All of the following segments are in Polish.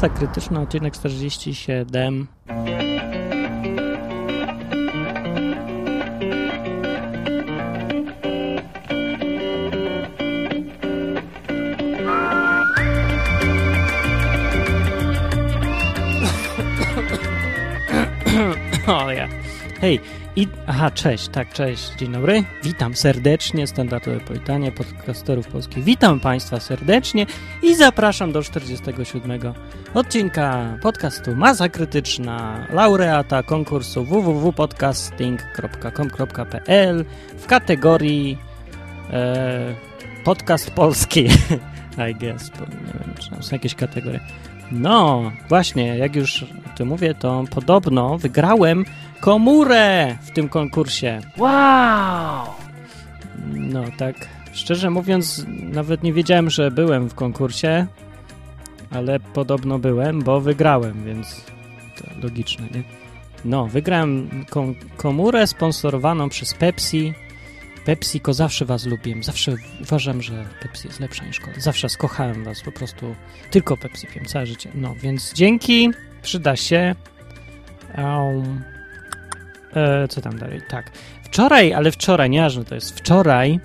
Masa Krytyczna, odcinek 47. O ja. Hej, i... Aha, cześć, tak, cześć, dzień dobry. Witam serdecznie, standardowe powitanie podcasterów polskich. Witam Państwa serdecznie i zapraszam do 47 odcinka podcastu Masa Krytyczna, laureata konkursu www.podcasting.com.pl w kategorii e, podcast polski. I guess, bo nie wiem, czy tam są jakieś kategorie. No, właśnie, jak już to mówię, to podobno wygrałem komórę w tym konkursie. Wow! No tak, szczerze mówiąc, nawet nie wiedziałem, że byłem w konkursie, ale podobno byłem, bo wygrałem, więc to logiczne, nie? No, wygrałem kom komórę sponsorowaną przez Pepsi. PepsiCo zawsze was lubiłem, zawsze uważam, że Pepsi jest lepsza niż Cola. Zawsze skochałem was, po prostu tylko Pepsi piłem całe życie. No, więc dzięki, przyda się. Um, e, co tam dalej? Tak. Wczoraj, ale wczoraj, nieważne to jest, wczoraj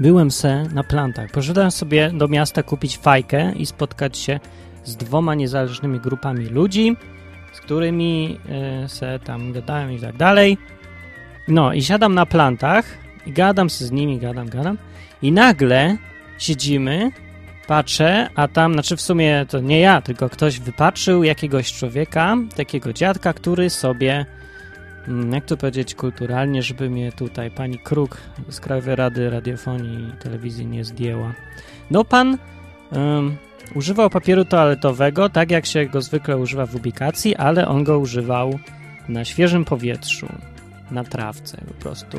byłem se na plantach. Poszedłem sobie do miasta kupić fajkę i spotkać się z dwoma niezależnymi grupami ludzi, z którymi e, se tam gadałem i tak dalej. No i siadam na plantach i gadam z nimi, gadam, gadam i nagle siedzimy, patrzę, a tam, znaczy w sumie to nie ja, tylko ktoś wypatrzył jakiegoś człowieka, takiego dziadka, który sobie jak to powiedzieć kulturalnie, żeby mnie tutaj pani Kruk z Krajowej Rady Radiofonii i Telewizji nie zdjęła. No pan um, używał papieru toaletowego, tak jak się go zwykle używa w ubikacji, ale on go używał na świeżym powietrzu, na trawce po prostu,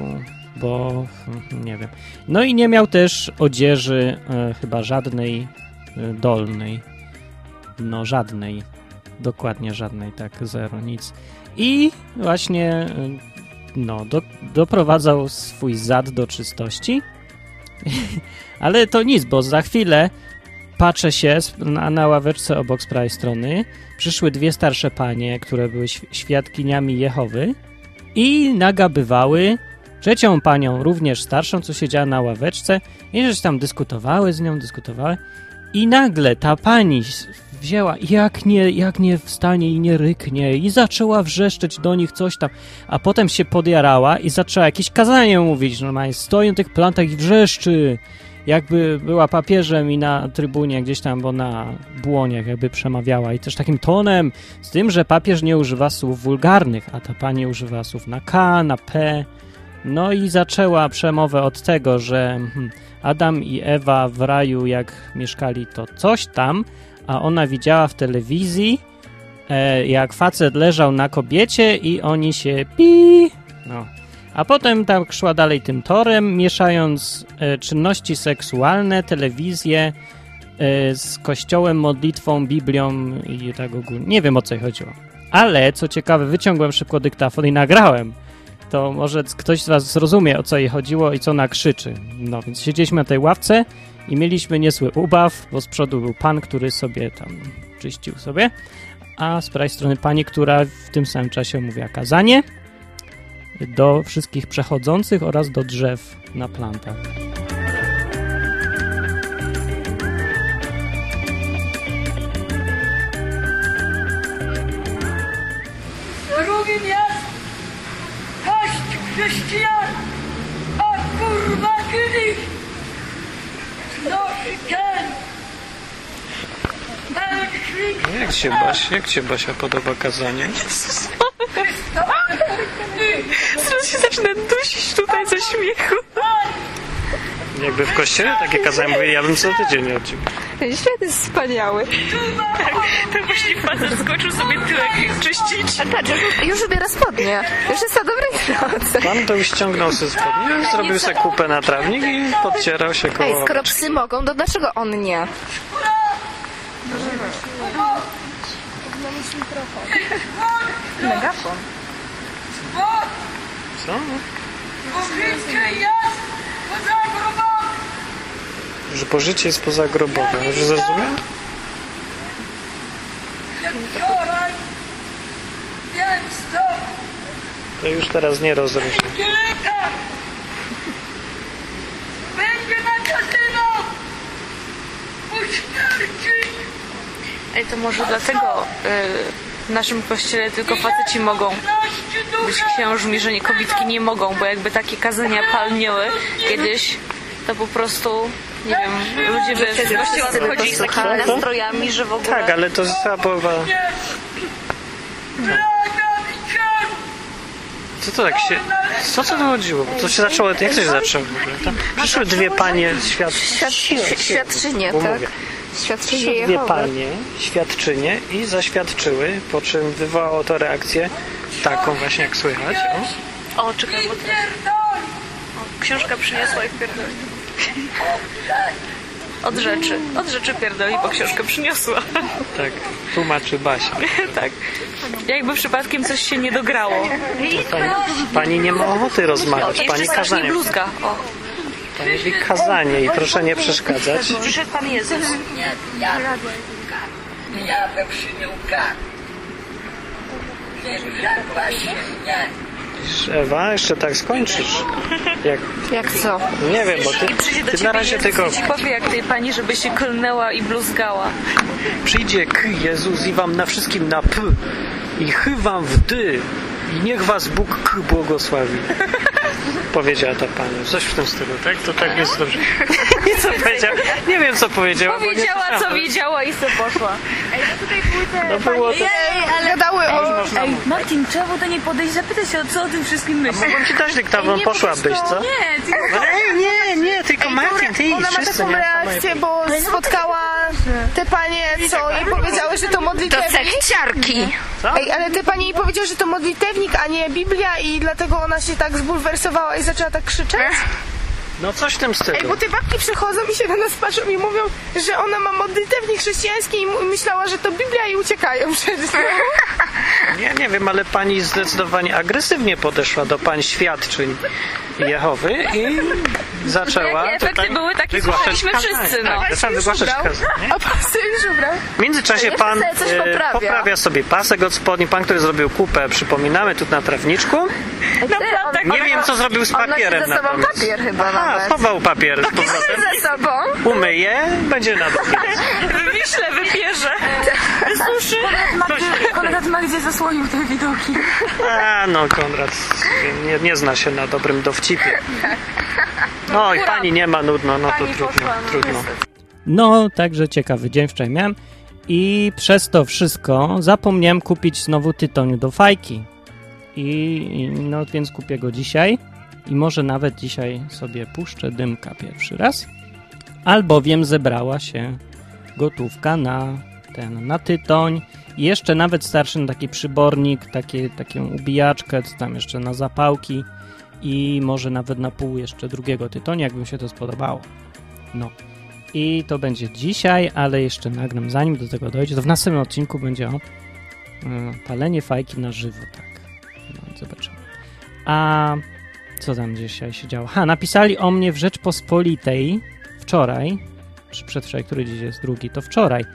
bo mm, nie wiem. No i nie miał też odzieży e, chyba żadnej e, dolnej. No żadnej. Dokładnie żadnej, tak, zero, nic. I właśnie e, no, do, doprowadzał swój zad do czystości. Ale to nic, bo za chwilę patrzę się na, na ławeczce obok z prawej strony. Przyszły dwie starsze panie, które były świadkiniami Jehowy i nagabywały trzecią panią, również starszą, co siedziała na ławeczce i żeś tam dyskutowały z nią, dyskutowały i nagle ta pani wzięła, jak nie, jak nie wstanie i nie ryknie. I zaczęła wrzeszczeć do nich coś tam, a potem się podjarała i zaczęła jakieś kazanie mówić, normalnie stoi na tych plantach i wrzeszczy, jakby była papieżem i na trybunie gdzieś tam, bo na błoniach jakby przemawiała. I też takim tonem, z tym, że papież nie używa słów wulgarnych, a ta pani używa słów na K, na P, no i zaczęła przemowę od tego, że Adam i Ewa w raju, jak mieszkali, to coś tam, a ona widziała w telewizji, e, jak facet leżał na kobiecie i oni się pi. No. A potem tak szła dalej tym torem, mieszając e, czynności seksualne, telewizję e, z kościołem, modlitwą, Biblią i tak ogólnie. Nie wiem o co chodziło. Ale co ciekawe, wyciągłem szybko dyktafon i nagrałem to może ktoś z was zrozumie, o co jej chodziło i co ona krzyczy. No, więc siedzieliśmy na tej ławce i mieliśmy niezły ubaw, bo z przodu był pan, który sobie tam czyścił sobie, a z prawej strony pani, która w tym samym czasie mówiła kazanie do wszystkich przechodzących oraz do drzew na plantach. Drugim jest kość chrześcijan, a kurwa elektryk Jak się, Baś, jak się Basia podoba kazanie? Zaraz się zacznę dusić tutaj ze śmiechu. Jakby w kościele takie kazanie, bo ja bym co tydzień chodził. Ten świat jest wspaniały. Tak właśnie facet skoczył sobie tyłek czyścić. A patrz, już, ubiera spodnie. Już jest na dobrej drodze. Pan to już ściągnął sobie spodnie, zrobił sobie kupę na trawnik i podcierał się koło... Ej, skoro psy mogą, to dlaczego on nie? Megafon. Co? bo życie jest poza grobami. Że pożycie jest pozagrobowe. Może zrozumiał? wczoraj, więc to już teraz nie śmierci. Ej, to może dlatego y, w naszym kościele tylko faceci mogą 15 być księżmi, że nie kobietki nie mogą, bo jakby takie kazania palniły kiedyś, to po prostu, nie wiem, ludzie by z kościoła wychodzili z takimi nastrojami, że w ogóle... Tak, ale to zabawa. Plaga wieczoru. Co to tak się... Co to chodziło? Bo to się zaczęło... Jak to się zaczęło w ogóle? Tam przyszły dwie panie świad... Świad, świadczynie, tak? Świadczynie Przyszły dwie Jehowy. panie, świadczynie i zaświadczyły, po czym wywołało to reakcję taką właśnie jak słychać. O. O, czekaj, bo teraz Pierdoli. książka przyniosła i pierdoli. Od rzeczy. Od rzeczy pierdoli, bo książkę przyniosła. Tak, tłumaczy Basia. tak. Jakby przypadkiem coś się nie dograło. Pani, pani nie ma ochoty rozmawiać, pani Jeszcze kazanie. bluzga. O. Pani mówi kazanie i proszę nie przeszkadzać. Przyszedł Pan Jezus. Nie, ja ja bym przyjął kar. Nie rzekła się nie. Ewa, jeszcze tak skończysz. Jak, Jak co? nie wiem, bo ty, ty na razie Jezus tylko i ci powie, jak tej pani, żeby się klnęła i bluzgała. przyjdzie k Jezus i wam na wszystkim na p i chy wam w dy i niech was Bóg k błogosławi. Powiedziała ta pani. Coś w tym stylu, tak? To tak jest dobrze. Nie co powiedziała. Nie wiem co powiedziała. bo nie Powiedziała, co wiedziała i se poszła. No było to... ale gadały o... Ej, Martin, trzeba było do niej podejść, zapytać się, co o tym wszystkim myśli. Mogłem ci dać dyktafon, poszłabyś, co? Nie, ty Ej, nie, nie, Martin, ty Ona ma taką reakcję, bo spotkała te panie, co jej powiedziały, że to modlitewnik. sekciarki. Ej, ale te panie jej powiedziały, że to modlitewnik, a nie Biblia i dlatego ona się tak zbulwersowała i zaczęła tak krzyczeć. No coś w tym Ej, stylu. bo te babki przychodzą i się na nas patrzą i mówią, że ona ma modlitewnik chrześcijański i myślała, że to Biblia i uciekają przed nią. Nie, nie wiem, ale pani zdecydowanie agresywnie podeszła do pań świadczyń Jehowy i zaczęła Jakie efekty tutaj były, takie wygłaszać słyszeliśmy wszyscy, no. Tak, zaczęła wygłaszać. A pasy już ubrał. W międzyczasie pan sobie e, poprawia. poprawia sobie pasek od spodni. Pan, który zrobił kupę, przypominamy, tu na trawniczku. Nie wiem, co zrobił z papierem On nosi ze sobą papier chyba Aha, nawet. chował papier z powrotem. Ze sobą. Umyje, będzie na. Wyśle, wypierze. Wysuszy. Konrad ma gdzie zasłonił te widoki. A, no Konrad nie, nie zna się na dobrym dowcipie. Oj, pani nie ma nudno, no to trudno, no trudno. No, także ciekawy dzień wczoraj miałem i przez to wszystko zapomniałem kupić znowu tytoniu do fajki. I, i no, więc kupię go dzisiaj i może nawet dzisiaj sobie puszczę dymka pierwszy raz, albowiem zebrała się gotówka na ten, na tytoń i jeszcze nawet starszy na taki przybornik, takie, taką ubijaczkę, co tam jeszcze na zapałki i może nawet na pół jeszcze drugiego tytonia, jakby mi się to spodobało. No. I to będzie dzisiaj, ale jeszcze nagram, zanim do tego dojdzie, to w następnym odcinku będzie o y, palenie fajki na żywo, tak. No, zobaczymy. A co tam dzisiaj się działo? Ha, napisali o mnie w Rzeczpospolitej wczoraj, czy przedwczoraj, który dziś jest drugi, to wczoraj.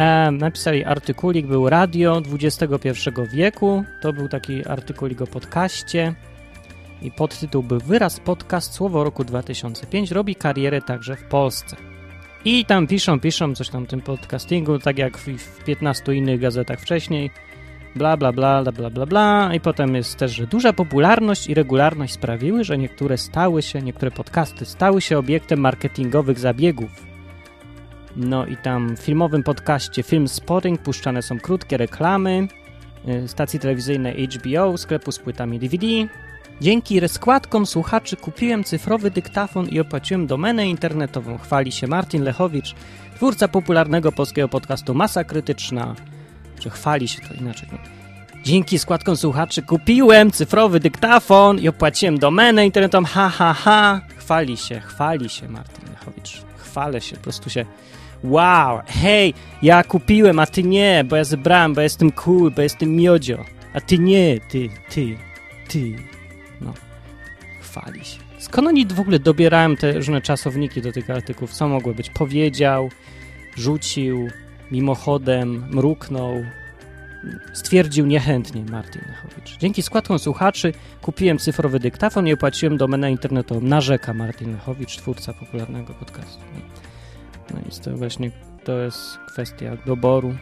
E, napisali artykulik, był radio XXI wieku, to był taki artykulik o podcaście i podtytuł był Wyraz podcast Słowo roku 2005 robi karierę także w Polsce. I tam piszą, piszą coś tam o tym podcastingu, tak jak w, w 15 innych gazetach wcześniej. Bla, bla, bla, bla, bla, bla. I potem jest też, że duża popularność i regularność sprawiły, że niektóre stały się, niektóre podcasty stały się obiektem marketingowych zabiegów. No i tam w filmowym podcaście Film Spotting puszczane są krótkie reklamy y, stacji telewizyjnej HBO, sklepu z płytami DVD. Dzięki składkom słuchaczy kupiłem cyfrowy dyktafon i opłaciłem domenę internetową. Chwali się Martin Lechowicz, twórca popularnego polskiego podcastu Masa Krytyczna. Czy chwali się to inaczej? nie? Dzięki składkom słuchaczy kupiłem cyfrowy dyktafon i opłaciłem domenę internetową. Ha, ha, ha. Chwali się, chwali się Martin Lechowicz. Chwalę się, po prostu się wow, hej, ja kupiłem, a ty nie, bo ja zebrałem, bo jestem cool, bo jestem miodzio. A ty nie, ty, ty, ty. No, chwali się. Skąd oni w ogóle dobierają te różne czasowniki do tych artykułów? Co mogło być? Powiedział, rzucił, mimochodem, mruknął. stwierdził niechętnie Martin Lechowicz. Dzięki składkom słuchaczy kupiłem cyfrowy dyktafon i opłaciłem domenę internetową. Narzeka Martin Lechowicz, twórca popularnego podcastu. No i to właśnie to jest kwestia doboru.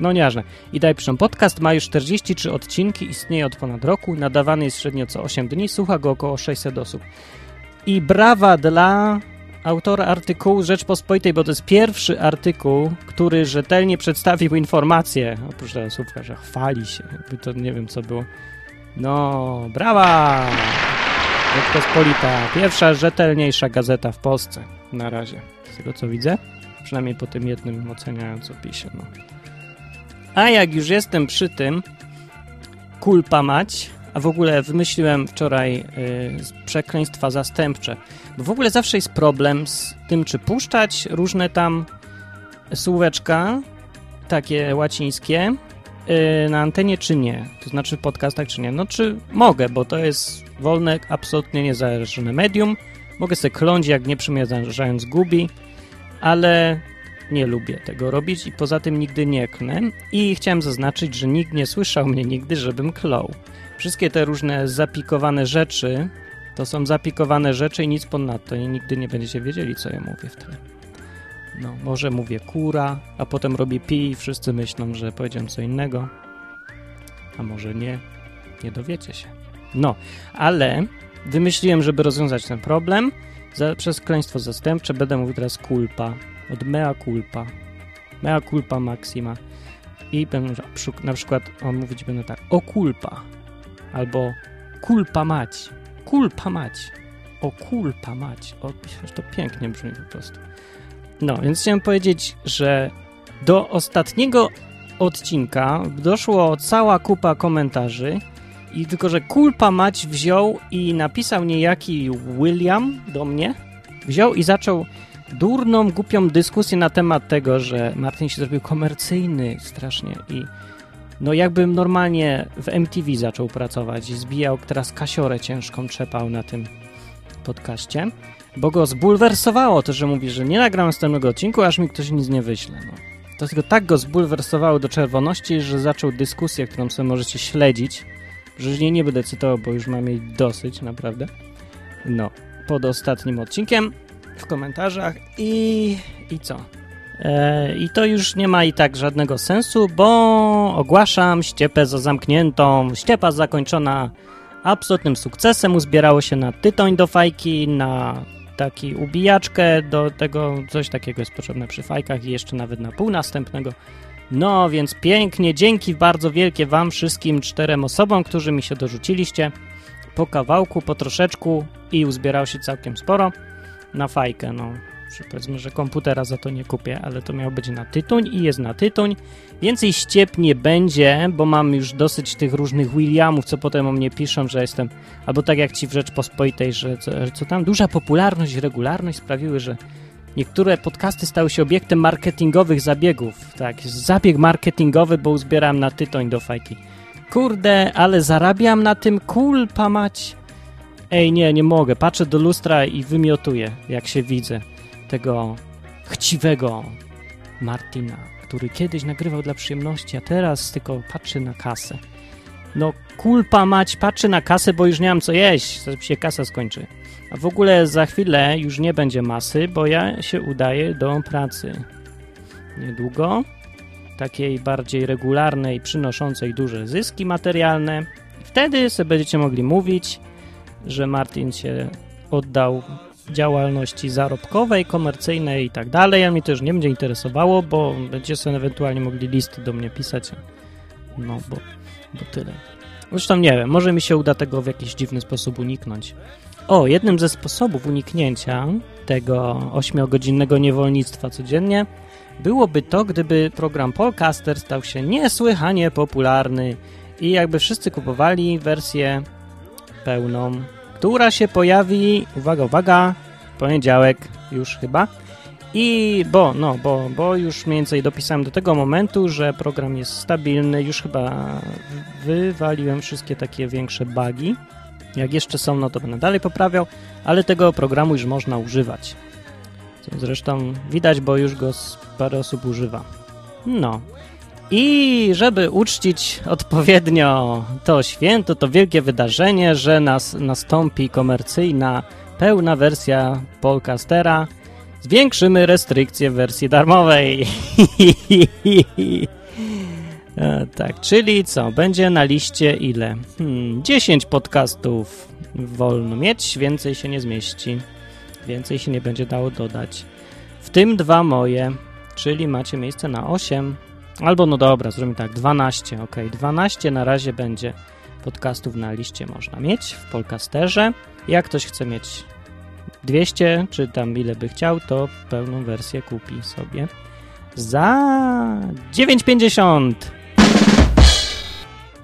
No nieważne. I daj piszą, podcast ma już 43 odcinki, istnieje od ponad roku, nadawany jest średnio co 8 dni, słucha go około 600 osób. I brawa dla autora artykułu Rzeczpospolitej, bo to jest pierwszy artykuł, który rzetelnie przedstawił informacje. Oprócz tego słówka, że chwali się. Jakby to nie wiem, co było. No, brawa! Rzeczpospolita. Pierwsza, rzetelniejsza gazeta w Polsce. Na razie. Tego, co widzę. Przynajmniej po tym jednym oceniając opisie. No. A jak już jestem przy tym, kulpa mać, a w ogóle wymyśliłem wczoraj y, przekleństwa zastępcze. Bo w ogóle zawsze jest problem z tym, czy puszczać różne tam słóweczka, takie łacińskie, y, na antenie, czy nie. To znaczy w podcastach, czy nie. No, czy mogę, bo to jest wolne, absolutnie niezależne medium. Mogę sobie kląć, jak nie przymierzając gubi, ale nie lubię tego robić i poza tym nigdy nie klnę. I chciałem zaznaczyć, że nikt nie słyszał mnie nigdy, żebym klął. Wszystkie te różne zapikowane rzeczy to są zapikowane rzeczy i nic ponadto. I nigdy nie będziecie wiedzieli, co ja mówię wtedy. No, może mówię kura, a potem robię pi i wszyscy myślą, że powiedziałem co innego. A może nie. Nie dowiecie się. No, ale wymyśliłem, żeby rozwiązać ten problem. Za, przez kleństwo zastępcze będę mówił teraz culpa. Od mea culpa. Mea culpa maxima. I będę na przykład on mówić będę tak. O culpa. Albo kulpa mać. Kulpa mać. O kulpa mać. O, to pięknie brzmi po prostu. No, więc chciałem powiedzieć, że do ostatniego odcinka doszło cała kupa komentarzy i tylko, że kulpa mać wziął i napisał niejaki William do mnie. Wziął i zaczął durną, głupią dyskusję na temat tego, że Martin się zrobił komercyjny strasznie i no jakbym normalnie w MTV zaczął pracować i zbijał teraz kasiorę ciężką, trzepał na tym podcaście, bo go zbulwersowało to, że mówi, że nie nagram następnego odcinku, aż mi ktoś nic nie wyśle. No. To tylko tak go zbulwersowało do czerwoności, że zaczął dyskusję, którą sobie możecie śledzić, że nie, nie będę cytował, bo już mam jej dosyć, naprawdę. No, pod ostatnim odcinkiem w komentarzach i, i co? E, I to już nie ma i tak żadnego sensu, bo ogłaszam ściepę za zamkniętą. Ściepa zakończona absolutnym sukcesem. Uzbierało się na tytoń do fajki, na taki ubijaczkę do tego, coś takiego jest potrzebne przy fajkach i jeszcze nawet na pół następnego. No więc pięknie, dzięki bardzo wielkie Wam wszystkim czterem osobom, którzy mi się dorzuciliście po kawałku, po troszeczku i uzbierało się całkiem sporo na fajkę. No, powiedzmy, że komputera za to nie kupię, ale to miało być na tytuń i jest na tytuń. Więcej ściep nie będzie, bo mam już dosyć tych różnych Williamów, co potem o mnie piszą, że jestem, albo tak jak ci w Rzeczpospolitej, że co, co tam, duża popularność, regularność sprawiły, że niektóre podcasty stały się obiektem marketingowych zabiegów. Tak, zabieg marketingowy, bo uzbieram na tytoń do fajki. Kurde, ale zarabiam na tym, kulpa mać. Ej, nie, nie mogę. Patrzę do lustra i wymiotuję, jak się widzę tego chciwego Martina, który kiedyś nagrywał dla przyjemności, a teraz tylko patrzy na kasę. No, kulpa mać, patrzy na kasę, bo już nie mam co jeść, zaraz się kasa skończy. A w ogóle za chwilę już nie będzie masy, bo ja się udaję do pracy. Niedługo, takiej bardziej regularnej, przynoszącej duże zyski materialne. Wtedy sobie będziecie mogli mówić, że Martin się oddał działalności zarobkowej, komercyjnej i tak dalej, a mnie już nie będzie interesowało, bo będziecie sobie ewentualnie mogli listy do mnie pisać. No, bo, bo tyle. Zresztą nie wiem, może mi się uda tego w jakiś dziwny sposób uniknąć. O, jednym ze sposobów uniknięcia tego ośmiogodzinnego niewolnictwa codziennie byłoby to, gdyby program Polcaster stał się niesłychanie popularny i jakby wszyscy kupowali wersję pełną która się pojawi, uwaga, uwaga, poniedziałek już chyba. I bo, no, bo, bo już mniej więcej dopisałem do tego momentu, że program jest stabilny, już chyba wywaliłem wszystkie takie większe bugi. Jak jeszcze są, no to będę dalej poprawiał, ale tego programu już można używać. Co zresztą widać, bo już go parę osób używa. No. I żeby uczcić odpowiednio to święto, to wielkie wydarzenie, że nas nastąpi komercyjna, pełna wersja Polcastera, zwiększymy restrykcje w wersji darmowej. E, tak, czyli co? Będzie na liście ile? Hmm, 10 podcastów wolno mieć, więcej się nie zmieści. Więcej się nie będzie dało dodać. W tym dwa moje, czyli macie miejsce na 8. Albo no dobra, zrobimy tak, 12, ok. 12 na razie będzie podcastów na liście można mieć w Polcasterze. Jak ktoś chce mieć 200, czy tam ile by chciał, to pełną wersję kupi sobie za 9,50.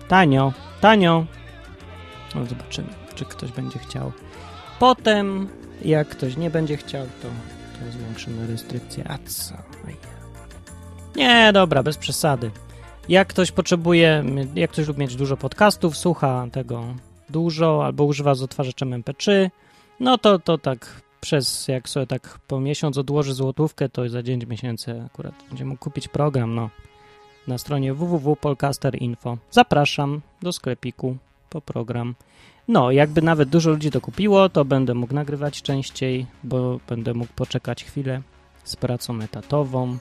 Tanio, tanio. No zobaczymy, czy ktoś będzie chciał. Potem, jak ktoś nie będzie chciał, to, to zwiększymy restrykcje. A co? Nie, dobra, bez przesady. Jak ktoś potrzebuje, jak ktoś lubi mieć dużo podcastów, słucha tego dużo albo używa z odtwarzaczem MP3, no to, to tak przez, jak sobie tak po miesiąc odłoży złotówkę, to za 9 miesięcy akurat będzie mógł kupić program, no, na stronie www.polcaster.info. Zapraszam do sklepiku po program. No, jakby nawet dużo ludzi to kupiło, to będę mógł nagrywać częściej, bo będę mógł poczekać chwilę z pracą etatową.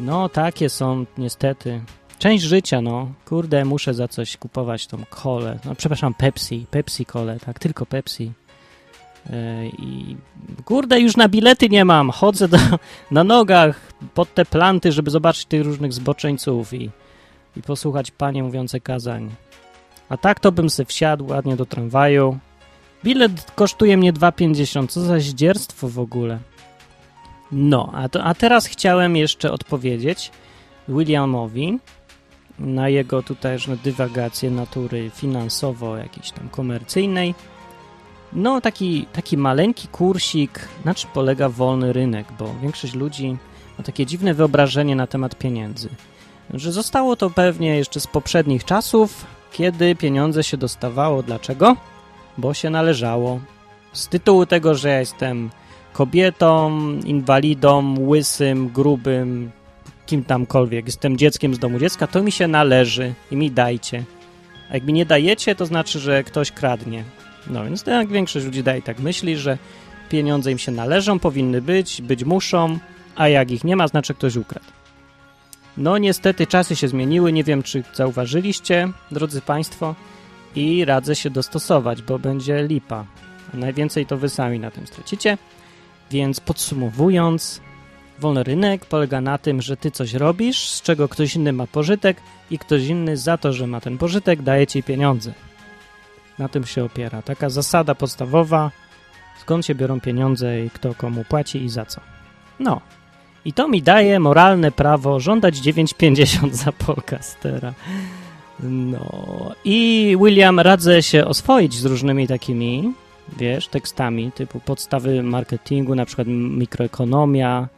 No, takie są niestety. Część życia, no. Kurde, muszę za coś kupować tą kolę. No, przepraszam, Pepsi. Pepsi kole, tak, tylko Pepsi. Yy, I kurde, już na bilety nie mam. Chodzę do, na nogach pod te planty, żeby zobaczyć tych różnych zboczeńców i, i posłuchać panie mówiące kazań. A tak to bym se wsiadł ładnie do tramwaju. Bilet kosztuje mnie 2,50. Co za zdzierstwo w ogóle. No, a, to, a teraz chciałem jeszcze odpowiedzieć Williamowi na jego tutaj różne dywagacje natury finansowo jakiejś tam komercyjnej. No, taki, taki maleńki kursik, na czym polega wolny rynek, bo większość ludzi ma takie dziwne wyobrażenie na temat pieniędzy. Że zostało to pewnie jeszcze z poprzednich czasów, kiedy pieniądze się dostawało. Dlaczego? Bo się należało. Z tytułu tego, że ja jestem kobietą, inwalidą, łysym, grubym, kim tamkolwiek, jestem dzieckiem z domu dziecka, to mi się należy i mi dajcie. A jak mi nie dajecie, to znaczy, że ktoś kradnie. No więc tak większość ludzi daje tak myśli, że pieniądze im się należą, powinny być, być muszą, a jak ich nie ma, znaczy ktoś ukradł. No niestety czasy się zmieniły, nie wiem czy zauważyliście, drodzy Państwo, i radzę się dostosować, bo będzie lipa. A najwięcej to wy sami na tym stracicie. Więc podsumowując, wolny rynek polega na tym, że ty coś robisz, z czego ktoś inny ma pożytek i ktoś inny za to, że ma ten pożytek, daje ci pieniądze. Na tym się opiera. Taka zasada podstawowa, skąd się biorą pieniądze i kto komu płaci i za co. No. I to mi daje moralne prawo żądać 9,50 za podcastera. No. I William radzę się oswoić z różnymi takimi, wiesz, tekstami typu podstawy marketingu, na przykład mikroekonomia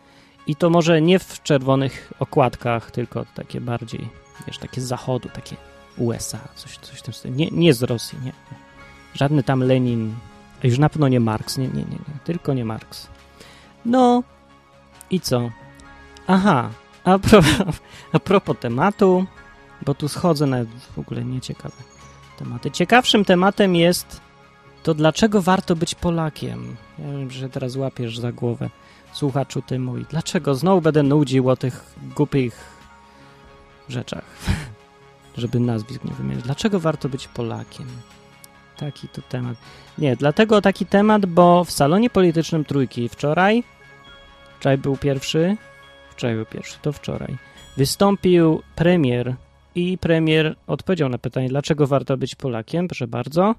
i to może nie w czerwonych okładkach, tylko takie bardziej, wiesz, takie z zachodu, takie USA, coś, coś w tym stylu. Nie, nie z Rosji, nie. Żadny tam Lenin, już na pewno nie Marks, nie, nie, nie, nie, tylko nie Marks. No i co? Aha, a propos, a propos tematu, bo tu schodzę nawet w ogóle nieciekawe tematy. Ciekawszym tematem jest to dlaczego warto być Polakiem? Ja wiem, że teraz łapiesz za głowę słuchaczu ty mój. Dlaczego znowu będę nudził o tych głupich rzeczach? Żeby nazwisk nie wymienić. Dlaczego warto być Polakiem? Taki to temat. Nie, dlatego taki temat, bo w salonie politycznym Trójki wczoraj, wczoraj był pierwszy, wczoraj był pierwszy, to wczoraj, wystąpił premier i premier odpowiedział na pytanie, dlaczego warto być Polakiem. Proszę bardzo.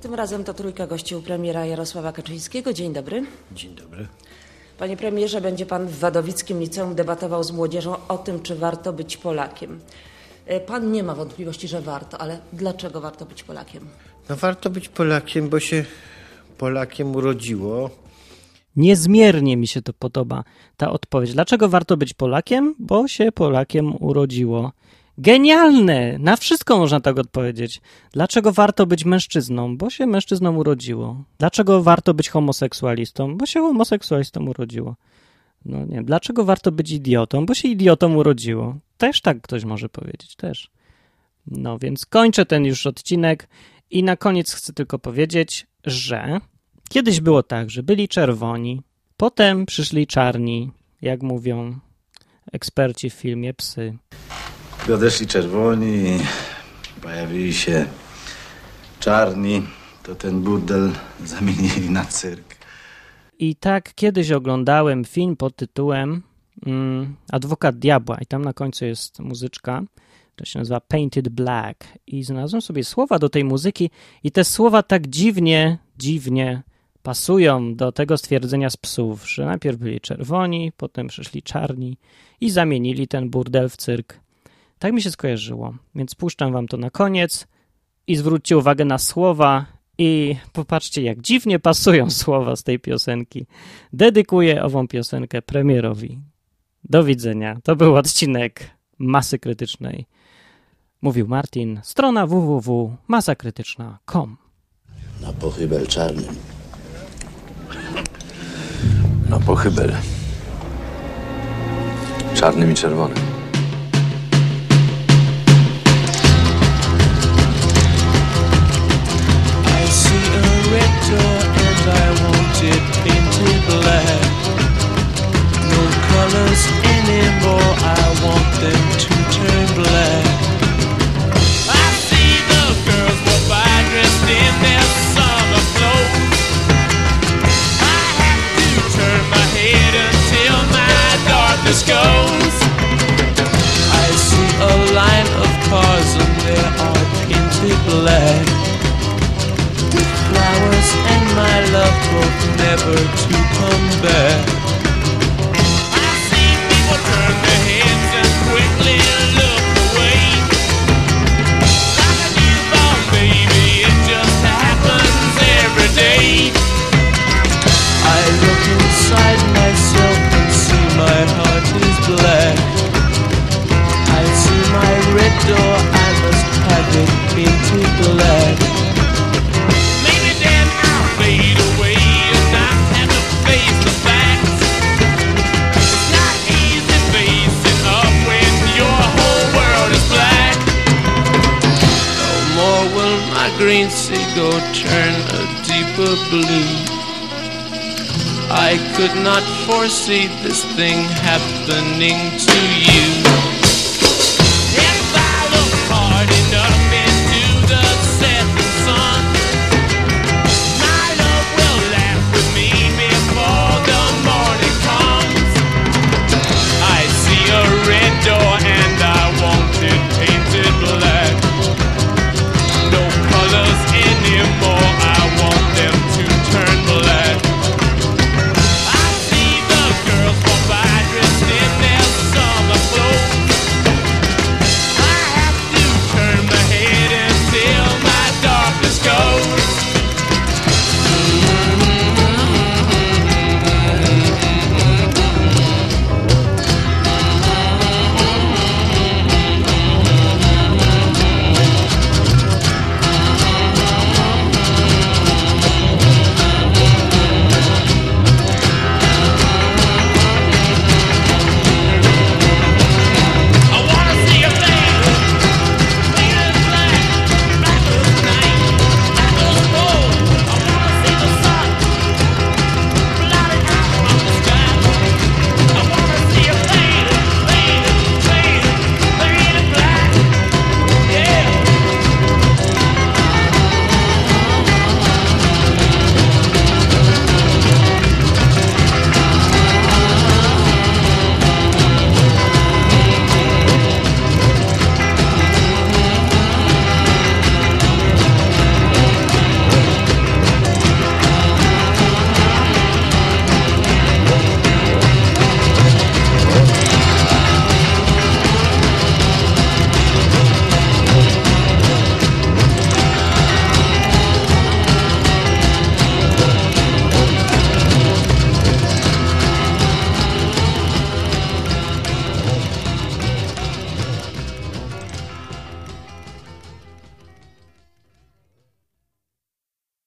Tym razem to trójka gościł premiera Jarosława Kaczyńskiego. Dzień dobry. Dzień dobry. Panie premierze, będzie pan w Wadowickim Liceum debatował z młodzieżą o tym, czy warto być Polakiem. E, Pan nie ma wątpliwości, że warto, ale dlaczego warto być Polakiem? No warto być Polakiem, bo się Polakiem urodziło. Niezmiernie mi się to podoba, ta odpowiedź. Dlaczego warto być Polakiem? Bo się Polakiem urodziło. Genialne! Na wszystko można tak odpowiedzieć. Dlaczego warto być mężczyzną? Bo się mężczyzną urodziło. Dlaczego warto być homoseksualistą? Bo się homoseksualistą urodziło. No nie wiem, dlaczego warto być idiotą? Bo się idiotą urodziło. Też tak ktoś może powiedzieć, też. No więc kończę ten już odcinek i na koniec chcę tylko powiedzieć, że kiedyś było tak, że byli czerwoni, potem przyszli czarni, jak mówią eksperci w filmie Psy. Odeszli czerwoni, pojawili się czarni, to ten burdel zamienili na cyrk. I tak kiedyś oglądałem film pod tytułem mm, Adwokat Diabła. I tam na końcu jest muzyczka, to się nazywa Painted Black. I znalazłem sobie słowa do tej muzyki i te słowa tak dziwnie, dziwnie pasują do tego stwierdzenia z psów, że najpierw byli czerwoni, potem przyszli czarni i zamienili ten burdel w cyrk. Tak mi się skojarzyło, więc puszczam wam to na koniec i zwróćcie uwagę na słowa i popatrzcie, jak dziwnie pasują słowa z tej piosenki. Dedykuję ową piosenkę premierowi. Do widzenia. To był odcinek Masy Krytycznej. Mówił Martin, strona www.masakrytyczna.com. Na pochybel czarnym. Na pochybel. Czarnym i czerwonym. See a red door and I want it painted black. No colors anymore, I want them to turn black. I see the girls go by dressed in their summer clothes. I have to turn my head until my darkness goes. Hope never to come back. I see people turn their heads and quickly look away. Like a newborn baby, it just happens every day. I look inside myself and see my heart is black. I see my red door, I must have it painted black. Green seagull turn a deeper blue. I could not foresee this thing happening to you.